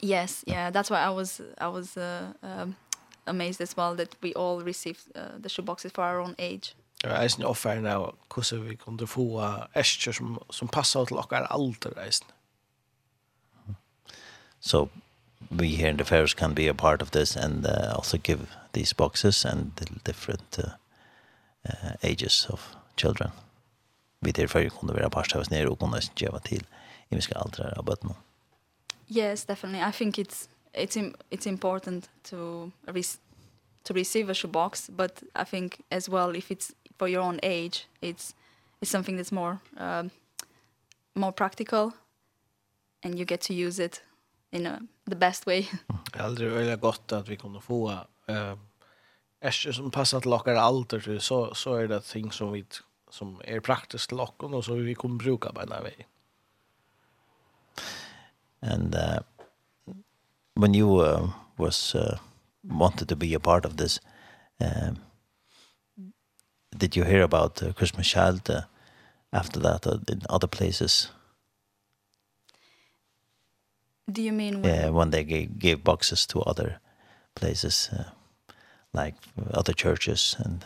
Yes, yeah. That's why I was I was uh, um, amazed as well that we all received uh, the shoeboxes for our own age. Jag är sen offer nu hvordan vi kunne få äskor som som passar till vår ålder resten. So we here in the fairs can be a part of this and uh, also give these boxes and the different uh, uh, ages of children. Vi där för kunde vara part av oss ner och kunde ge til i vi ska aldrig ha Yes, definitely. I think it's it's im it's important to re to receive a shoebox, but I think as well if it's for your own age, it's it's something that's more um, more practical, and you get to use it in a, the best way. Aldrig väldigt gott att vi kunde få eh är som passar till lockar alter så så är det ting som vi som är praktiskt lockon och så vi kommer bruka på den här vägen. And uh, when you uh, was uh, wanted to be a part of this um did you hear about uh, Christmas child uh, after that uh, in other places Do you mean when? Yeah, when they gave, gave boxes to other places uh, like other churches and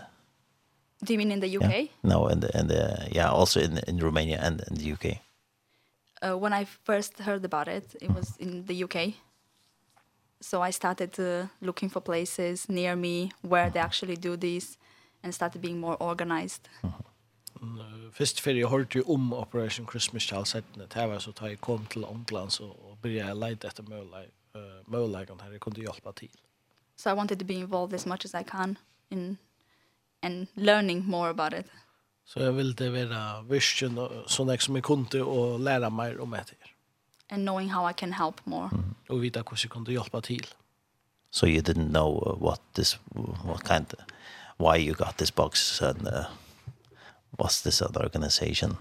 Do you mean in the UK? Yeah. No, and and uh, yeah, also in in Romania and in the UK. Uh when I first heard about it, it was in the UK so I started uh, looking for places near me where they actually do this and started being more organized. Mm -hmm. Først jeg hørte om Operation Christmas Child settene, det var så da jeg kom til Åndland så begynte jeg å leide etter møleggene her, jeg kunne hjelpe til. So I wanted to be involved as much as I can in and learning more about it. Så jeg ville være virkelig sånn jeg som jeg kunne og lære mer om etter and knowing how I can help more. Og Och vita hur jag kunde hjälpa till. So you didn't know uh, what this what kind of, why you got this box and uh, what's this other organization?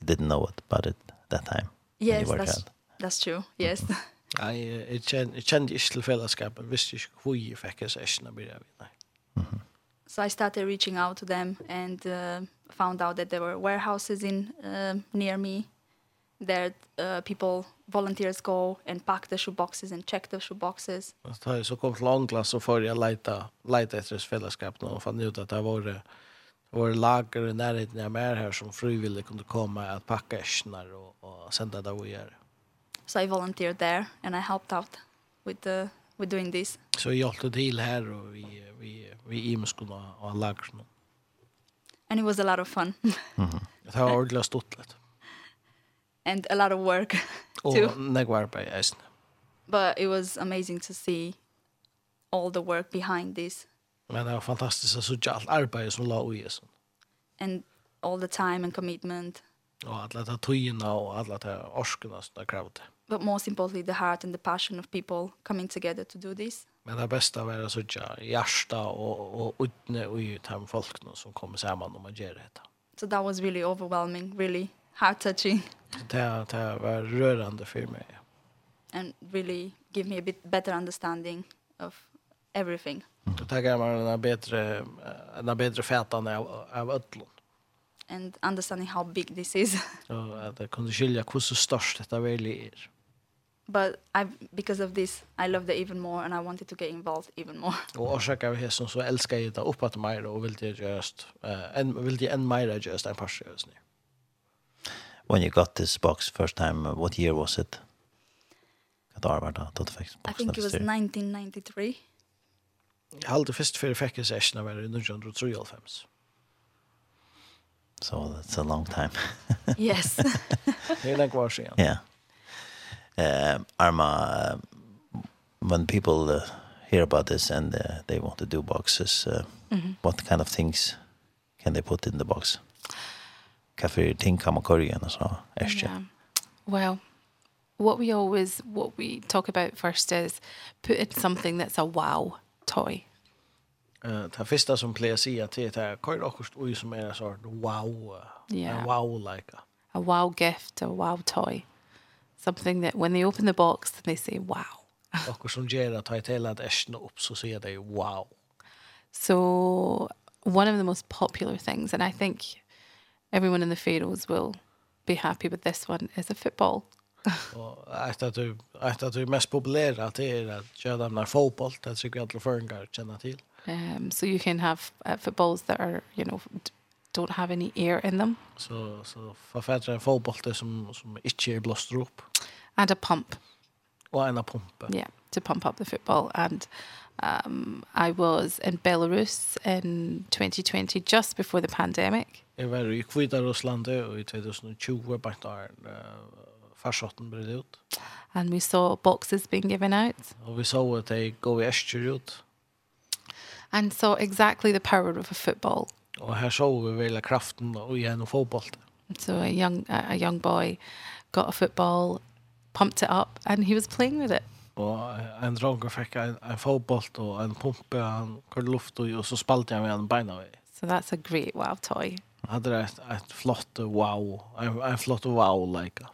You didn't know it about it that time. Yes, that's child. that's true. Yes. Mm -hmm. Jeg, jeg, kjente, jeg kjente ikke til fellesskapet, visste ikke hvor jeg fikk en session av det. Nei. So I started reaching out to them and uh, found out that there were warehouses in uh, near me there uh, people volunteers go and pack the shoe boxes and check the shoe boxes. Så har så kom till England så får jag leta leta efter ett fällskap nu och fann ut att det var det var lager i närheten av mer här som frivilligt kunde komma att packa äschnar och och sända det och göra. So I volunteered there and I helped out with the with doing this. Så jag hjälpte till här och vi vi vi i muskulna och lager. And it was a lot of fun. Mhm. Det har ordentligt stort and a lot of work too. Oh, negwar by Eisen. But it was amazing to see all the work behind this. Men det var fantastiskt att såg allt arbete som la i Eisen. And all the time and commitment. Och alla de tygerna och alla de orskarna som det krävde. But most importantly the heart and the passion of people coming together to do this. Men det bästa var att såg hjärsta och, och utne och ut här med folkna som kommer samman om att göra det. So that was really overwhelming, really heart touching. Det det var rörande för mig. And really give me a bit better understanding of everything. Det här gav mig en bättre en bättre fätande av av öllon. And understanding how big this is. Så att det kunde skilja hur så stort detta verkligen är. But I because of this I loved it even more and I wanted to get involved even more. Och jag av det som så älskar jag det uppåt mig och vill det just eh en vill det en mer just en par just nu when you got this box first time, uh, what year was it? Hva år var det da du fikk boxen? I think it was 1993. Jeg halde først før jeg fikk en session av 1993. So that's a long time. yes. Det er lenge siden. Yeah. Um, Arma, um, when people uh, hear about this and uh, they want to do boxes, uh, mm -hmm. what kind of things can they put in the box? hva for ting kan man køre igjen, så er det ikke. What we always, what we talk about first is put in something that's a wow toy. Uh, det første som pleier å si at det här, kör akkurat ui som er en sort wow, yeah. wow-like. A wow gift, a wow toy. Something that when they open the box, they say wow. Och som ger att ta ett hela ärsna upp så sier de, wow. So one of the most popular things, and I think everyone in the Faroes will be happy with this one is a football. Och att att du att att du mest populära det är att köra med fotboll det tycker jag alla förringar känna till. Um so you can have uh, footballs that are you know don't have any air in them. Så så författar en fotboll som som inte är blåst upp. And a pump. Och en pump. Yeah, to pump up the football and um I was in Belarus in 2020 just before the pandemic Jeg var i Kvita Russland og i 2020 bare da farsotten ble ut. And we saw boxes being given out. Og vi så at de går i Eskjer ut. And so exactly the power of a football. Og her så vi vel kraften og igjen og fotball. So a young, a young boy got a football, pumped it up, and he was playing with it. Og en dronker fikk en, en fotball og en pumpe, han kørte luft og så spalte han med en beina vei. So that's a great wow toy hade det ett flott wow. En flott wow like.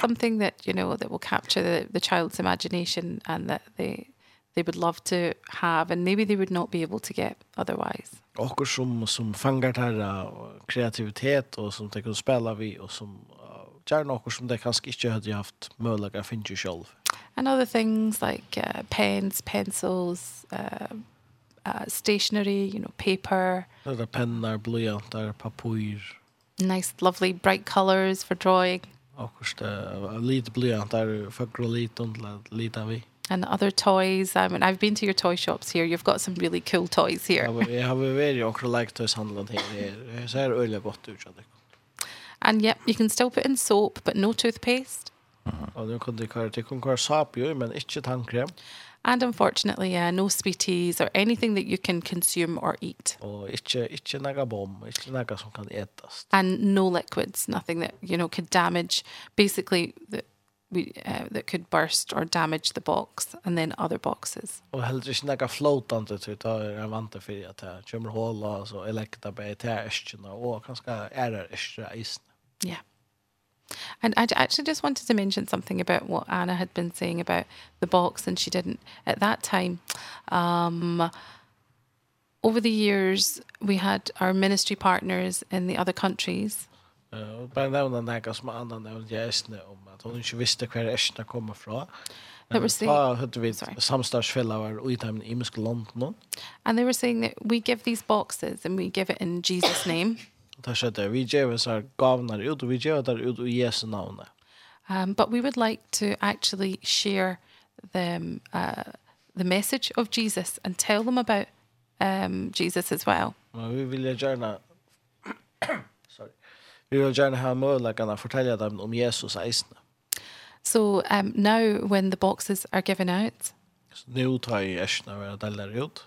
Something that you know that will capture the, the child's imagination and that they they would love to have and maybe they would not be able to get otherwise. Och som som fångar där kreativitet och som tänker spela vi och som gör något som det kanske inte hade haft möjlighet att finna själv. And other things like uh, pens, pencils, uh, uh, stationery, you know, paper. There are pennar, blyantar, papur. Nice, lovely, bright colors for drawing. Akkurst, uh, lite blyantar, fagra liton, lita vi. And other toys. I mean, I've been to your toy shops here. You've got some really cool toys here. Jag har varit och lagt toys handlat här. Så här öliga gott ut. And yep, you can still put in soap, but no toothpaste. Mm -hmm. Och nu kvar til kon kvar sap ju, men inte tannkrem and unfortunately yeah, no sweeties or anything that you can consume or eat. Og inte inte naga bomb, inte naga som kan etast. And no liquids, nothing that you know could damage basically the we uh, that could burst or damage the box and then other boxes. Och helst inte några floatande så ta en vant for at det kommer hålla så elekta på tärskna og kanskje er det är isen. Yeah. And I actually just wanted to mention something about what Anna had been saying about the box and she didn't at that time. Um over the years we had our ministry partners in the other countries. Eh, bara nämna några som Anna nevnte jag Estne om at hun ikke visste hver Estne kommer fra. That were saying, oh, hadde vi samstagsfälla var i dem i Imsk London. And they were saying that we give these boxes and we give it in Jesus name där så vi ger oss gavnar ut og vi ger där ut i Jesu navnet. Um but we would like to actually share the uh the message of Jesus and tell them about um Jesus as well. Men vi vil gjerne sorry. Vi vil gjerne ha möjlighet å fortelle dem om Jesus eisne. So um now when the boxes are given out Nu tar jag ärsna och delar ut.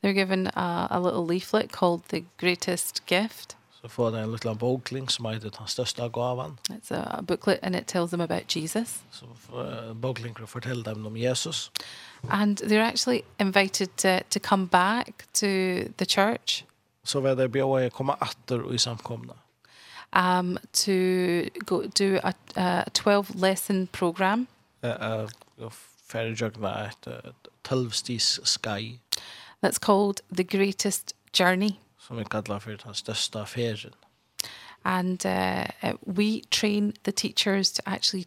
They're given a, a little leaflet called The Greatest Gift. Så får de en liten bokling som heter den største gaven. It's a booklet and it tells them about Jesus. Så for boklingen forteller dem om Jesus. And they're actually invited to, to come back to the church. Så var det bjöd att komma åter i samkomna. Um, to go do a, a 12 lesson program. Uh, uh, Färgjagna ett 12 stis sky. That's called The Greatest Journey som vi kallar för den största affären. And uh, we train the teachers to actually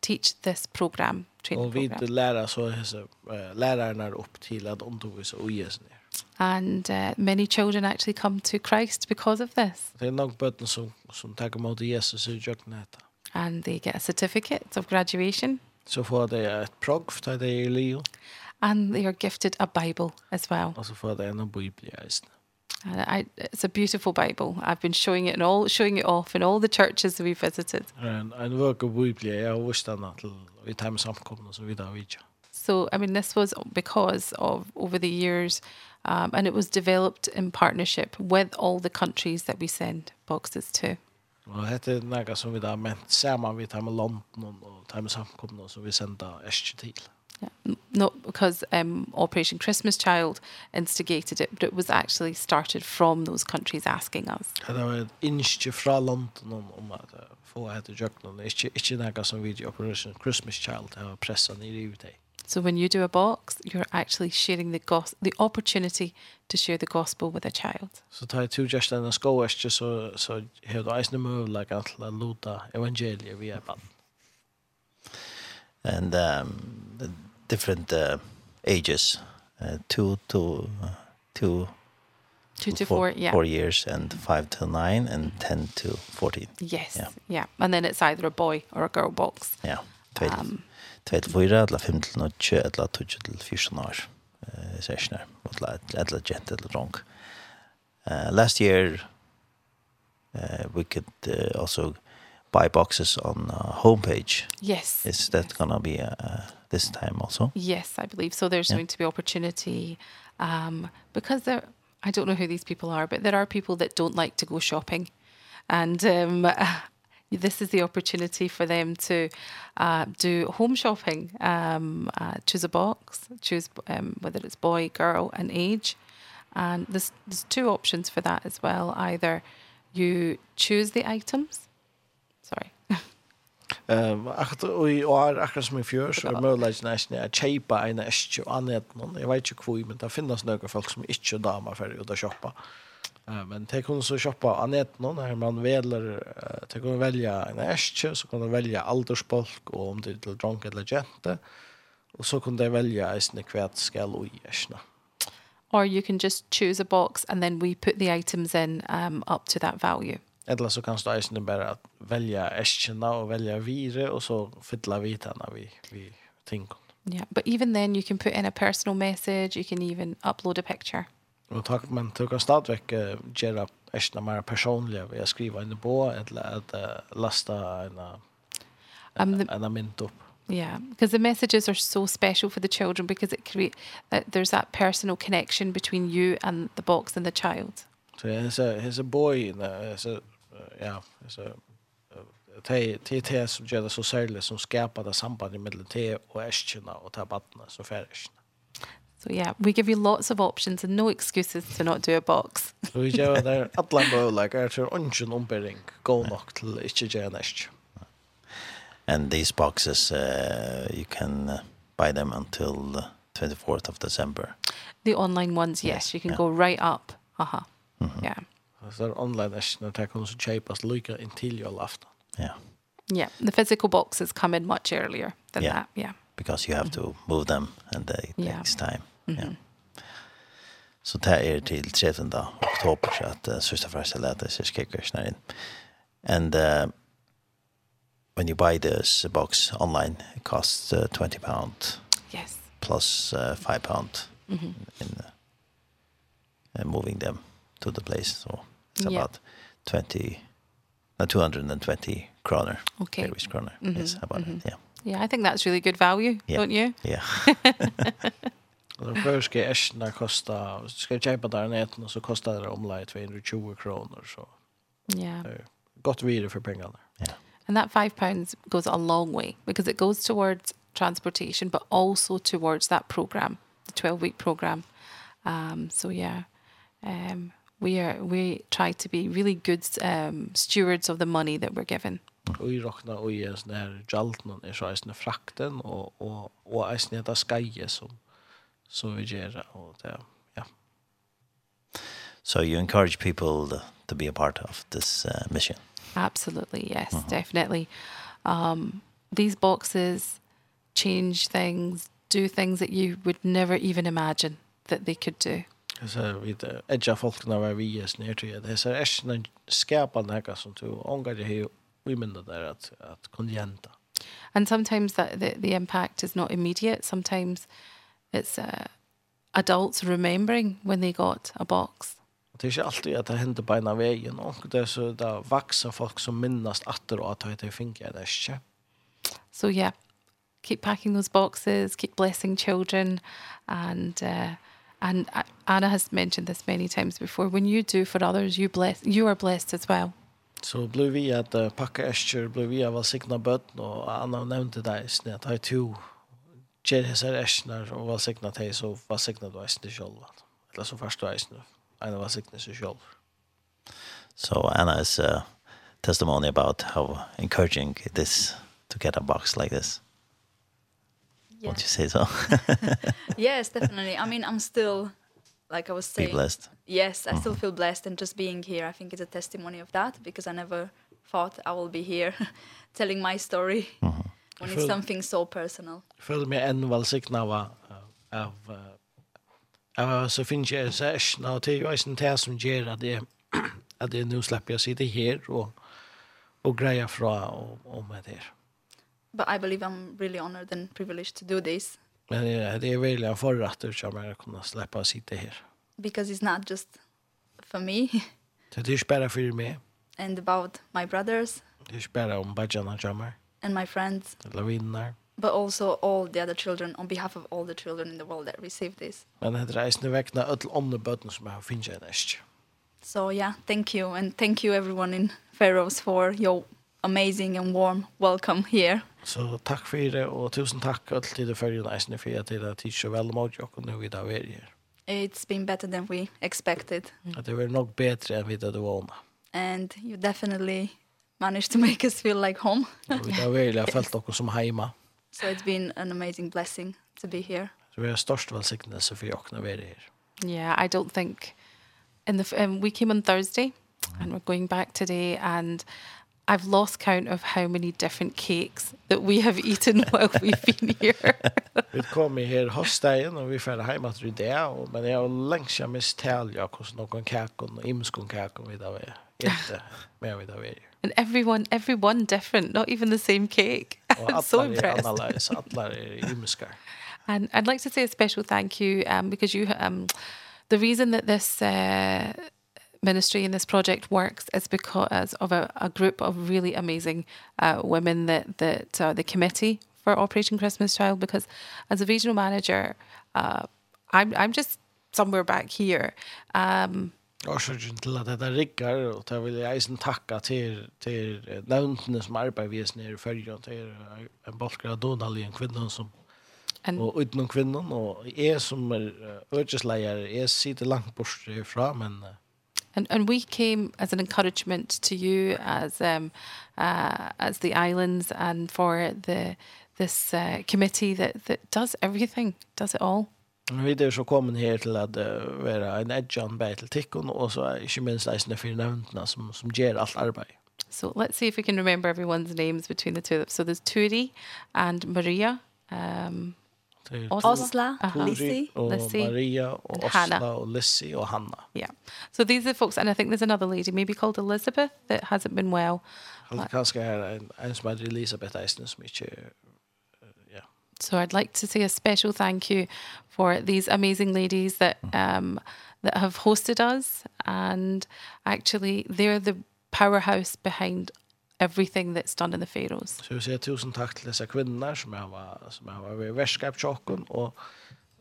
teach this program. Train Och vi lærer så uh, lærerne upp til att undervisa och og sig ner. And uh, many children actually come to Christ because of this. Det er nok bøtten som, som takker mot Jesus i jöknäta. And they get a certificate of graduation. Så får de et progg för det er i livet. And they are gifted a Bible as well. Og så får de en bibel i I, it's a beautiful Bible. I've been showing it and all showing it off in all the churches that we've visited. And I work a Bible. I wish that not we time samkomna so så da vidare. So I mean this was because of over the years um and it was developed in partnership with all the countries that we send boxes to. Og hette er nægget som vi da ment saman vi tar med London og tar med samkomna så vi sender Eskje til. Yeah. not because um, Operation Christmas Child instigated it, but it was actually started from those countries asking us. Det var ett inske fra London om att få ett jöknon. ikke, ikke noe som vid Operation Christmas Child har presset ned i det. So when you do a box, you're actually sharing the gospel, the opportunity to share the gospel with a child. So ta two just en skola så så så hur då är möjligt att luta evangeliet via barn. And um, the, different uh, ages, uh, two to uh, two two to four, four yeah. four years and five to nine and ten to fourteen. Yes, yeah. yeah, and then it's either a boy or a girl box. Yeah, tveit um, tveit fyra, etla fem til nøtje, etla tutje til fyrsten år, uh, sessioner, etla etla jent etla drunk. Uh, last year, uh, we could uh, also buy boxes on uh, homepage. Yes, is that gonna be a, a this time also? Yes, I believe so. There's yeah. going to be opportunity um, because there, I don't know who these people are, but there are people that don't like to go shopping. And um, this is the opportunity for them to uh, do home shopping, um, uh, choose a box, choose um, whether it's boy, girl, and age. And there's, there's two options for that as well. Either you choose the items Eh, akkurat og och år akkurat som i fjör så är möjligt nesten att köpa en ästje og annet noen. Jeg vet ikke hvor, men det finns några folk som inte damer för å shoppa. Eh men det kan så shoppa annet någon här man väljer det kan välja en ästje så kan man välja åldersfolk och om det er till dronk eller jente. Och så kan de välja hvert skal skall och ästna. Or you can just choose a box and then we put the items in um, up to that value. Eller så kan du eisende bare velja eskjena og velja vire, og så fylla vitene vi, vi tingene. Yeah, but even then you can put in a personal message, you can even upload a picture. Og takk, men du kan stadigvæk uh, gjøre eskjena mer personliga ved å skrive en på, eller at uh, lasta en, um, the, en mynt opp. Yeah, because the messages are so special for the children because it create that there's that personal connection between you and the box and the child. So here's a here's a boy, you uh, here's a ja, alltså det det det som gör det så särskilt som skapar det sambandet mellan te och äskorna och tabatterna så färgerna. So yeah, we give you lots of options and no excuses to not do a box. Så vi gör där alla möjliga är så ungen ombering go knock till inte gärna äsk. And these boxes uh, you can uh, buy them until the 24th of December. The online ones, yes, yes you can yeah. go right up. Aha. Uh -huh. mm -hmm. Yeah. Så er online äschna där kan så köpas lika intill jag afton. Ja. Yeah, the physical boxes come in much earlier than yeah. that. Yeah. Because you have mm -hmm. to move them and they yeah. takes time. Mm -hmm. Yeah. Så det er till 13 oktober så at uh, sista första lätet så ska jag in. And uh, when you buy this box online it costs uh, 20 pound. Yes. Plus uh, 5 pound mm -hmm. in uh, moving them to the place. So It's yeah. about 20, no, 220 kroner. Okay. Irish kroner. Mm -hmm. Yes, about mm -hmm. it, yeah. Yeah, I think that's really good value, yeah. don't you? Yeah. Och de förska äschna kostar, ska jag köpa där nätet så kostar det omlai 220 kronor. Så. Yeah. Gott vidare för pengarna. Yeah. And that five pounds goes a long way because it goes towards transportation, but also towards that program, the 12 week program. Um, so yeah, um, we are we try to be really good um stewards of the money that we're given. Og i rokna og i sånne her jaltnen er så eisne frakten og, og, og eisne etter skaje som, som vi gjør og det, ja. So you encourage people to, to be a part of this uh, mission? Absolutely, yes, mm -hmm. definitely. Um, these boxes change things, do things that you would never even imagine that they could do så vi edja folkena var vi är snär till det så är sen skärpa några som du ångar det här vi menar där att att konjenta and sometimes that the, the impact is not immediate sometimes it's uh, adults remembering when they got a box Det är inte alltid att det händer på ena vägen. Och det är så där vuxna folk som minnas att och att det funkar. Det är So yeah, keep packing those boxes, keep blessing children and uh, and Anna has mentioned this many times before when you do for others you bless you are blessed as well Så blev vi att uh, packa äskor, blev vi att välsigna bötten och Anna nämnde det i att ha to ger hessar äskorna och välsigna dig så välsigna du äskorna själva. Eller så först du äskorna. var välsigna sig själv. So Anna is a testimony about how encouraging it is to get a box like this yeah. You say so? yes, definitely. I mean, I'm still, like I was saying. Be blessed. Yes, I still feel blessed. And just being here, I think it's a testimony of that because I never thought I will be here telling my story mm -hmm. when it's something so personal. Jag føler enn än välsignad av, av av så finns jag särskilt och det är ju en tär som ger att det att det nu släpper jag sitta här och och greja fra om om det but I believe I'm really honored and privileged to do this. Men yeah, det är väl en förrätt att jag mer kunna släppa sitta här. Because it's not just for me. Det är bara för mig. And about my brothers. Det är bara om bajana jamar. And my friends. Lavinar. But also all the other children on behalf of all the children in the world that receive this. Men det är nu väckna öll andra bötten som har finns. So yeah, thank you and thank you everyone in Faroes for your amazing and warm welcome here. Så takk for det og tusen takk all til det følgende eisende for at det er tid så väl mot jag och nu vi där er her. It's been better than we expected. At det var nok bedre enn vi det var. And you definitely managed to make us feel like home. Vi där är jag felt också som heima. So it's been an amazing blessing to be here. Så vi har størst velsignelse for dere och när vi. Yeah, I don't think in the um, we came on Thursday and we're going back today and I've lost count of how many different cakes that we have eaten while we've been here. vi kom her hostdagen og vi færre heim at vi det, og, men jeg har lengst jeg mistelja kos noen kakon og imskon kakon vi da vi etter med vi da vi. And everyone, everyone different, not even the same cake. I'm so impressed. Og atler er analyse, atler er imskar. And I'd like to say a special thank you um, because you, um, the reason that this, uh, ministry and this project works is because of a, a group of really amazing uh, women that, that uh, the committee for Operation Christmas Child because as a regional manager, uh, I'm, I'm just somewhere back here. Um, Årsaken til at dette rigger, og det vil jeg eisen takka til, til nevntene som arbeider vi nere i følgen, til en bolker av Donald i en kvinne som And, og utenom kvinnen, og jeg som er ødgesleier, jeg sitter langt bort fra, men uh, And and we came as an encouragement to you as um uh as the islands and for the this uh, committee that that does everything, does it all. Vi er så kommet her til at uh, være en edjan bare til tikkun, og så er ikke minst eisene for nevntene som, som gjør alt arbeid. So let's see if we can remember everyone's names between the two of them. So there's Turi and Maria. Um, Osla, Lissi, Lissy, Maria, and Osla, Hannah. Lissy, og Hanna. Yeah. So these are folks, and I think there's another lady, maybe called Elizabeth, that hasn't been well. Kanske är en som heter Elisabeth Eisner som inte So I'd like to say a special thank you for these amazing ladies that um that have hosted us and actually they're the powerhouse behind everything that's done in the photos. Så vi säger tusen tack till dessa kvinnor som jag var som jag var vid värskap chocken och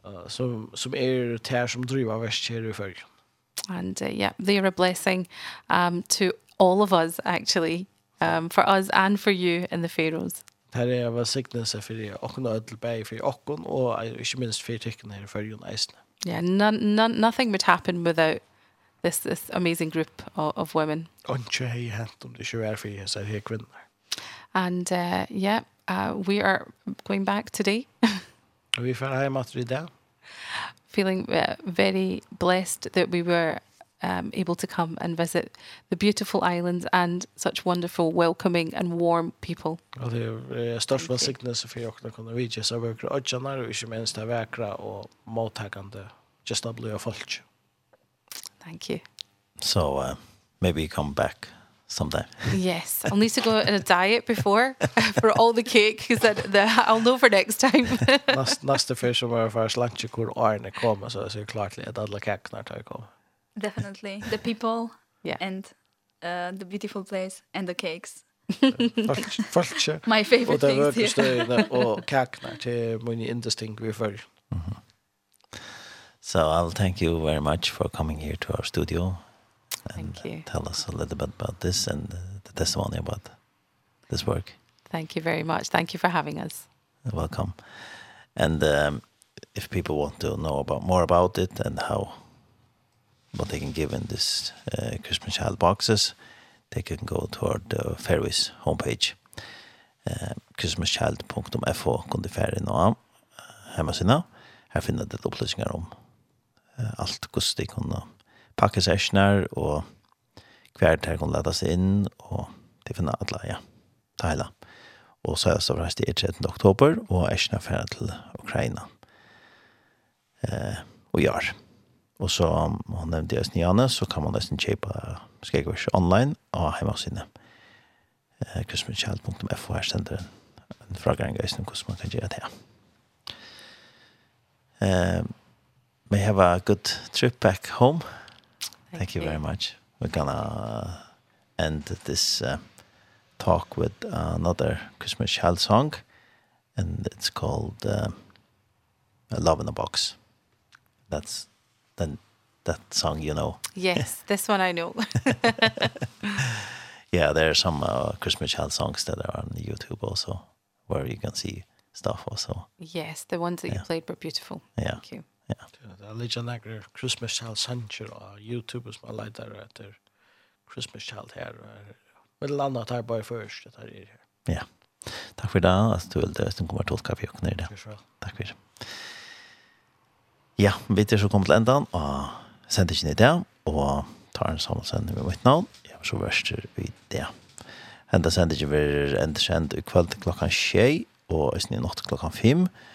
uh, som som är tär som driver värskär i förr. And uh, yeah, they are a blessing um to all of us actually um for us and for you in the Faroes. Her er var signelse for det, og nå til bæg for åkken, og ikke minst for tykkene her i følgen eisene. Yeah, none, none, nothing would happen without this this amazing group of, of women. Och hej hänt om det kör för jag säger hej. And uh, yeah, uh, we are going back today. vi får I att det där. Feeling uh, very blessed that we were um, able to come and visit the beautiful islands and such wonderful, welcoming and warm people. Och det är störst välsignelse för jag att kunna vidja så våra ödjanar och inte minst det väkra och mottagande gestabla folk. Thank you. So uh, maybe you come back sometime. yes, I'll need to go on a diet before for all the cake because that the, I'll know for next time. Last last the fish var för lunch kur arne so så så klart att cake kacknar tar go. Definitely the people yeah. and uh, the beautiful place and the cakes. Falsk. My favorite things here. Och det var just det och kacknar till mun indistinct vi för. Mhm. So I'll thank you very much for coming here to our studio. And thank you. Tell us a little bit about this and the testimony about this work. Thank you very much. Thank you for having us. Welcome. And um, if people want to know about more about it and how what they can give in this uh, Christmas child boxes, they can go toward the Fairways homepage. Uh, christmaschild.fo kunde färre nå hemma sina. Här finner det upplysningar om alt hvordan de packa pakke sessioner, og hver der kunne lade seg inn, og de finner alle, ja, det hele. Og så er det så reist i 13. oktober, og Eshna ferdig til Ukraina. Eh, og gjør. Og så, han nevnte jeg Sniane, så kan man nesten kjøpe Skegvers online av hjemmesiden. Eh, Christmaschild.fo her stender en, en fragrang i hvordan man kan gjøre det. Eh, may have a good trip back home. Thank, Thank you. you very much. We're gonna end this uh, talk with another Christmas child song and it's called uh, A Love in a Box. That's then that song you know. Yes, this one I know. yeah, there are some uh, Christmas child songs that are on YouTube also where you can see stuff also. Yes, the ones that yeah. you played were beautiful. Yeah. Thank you. Ja. Det er litt nekker Christmas Child Sanger og YouTube som er leider etter Christmas Child her. Men landet her bare først, det her er her. Ja. Takk for det, at du vil det, som kommer til å kaffe og det. Takk for det. Ja, vi er så kommet til enda, og sender ikke ned det, og tar en sammensending med mitt navn. Jeg var så verst i det. Henta sender ikke vi enda kjent i kveld klokkan tjei, og i snitt klokkan fem. Ja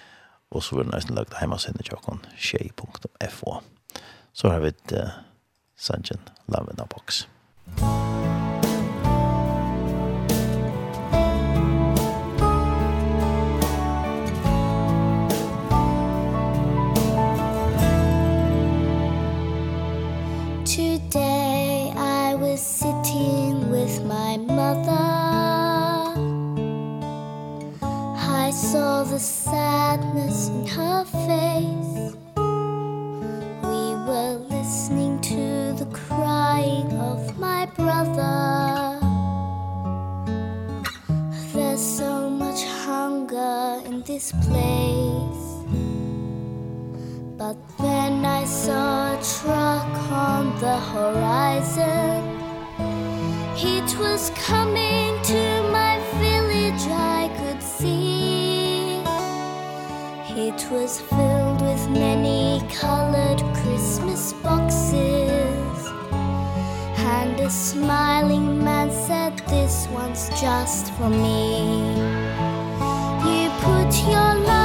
og så vil nesten lagt hjemme heimasinne tjokken tjei.fo. Så har vi et uh, Sanchin Love in a Box. horizon. Heat was coming to my village I could see. It was filled with many colored Christmas boxes. And a smiling man said this one's just for me. You put your love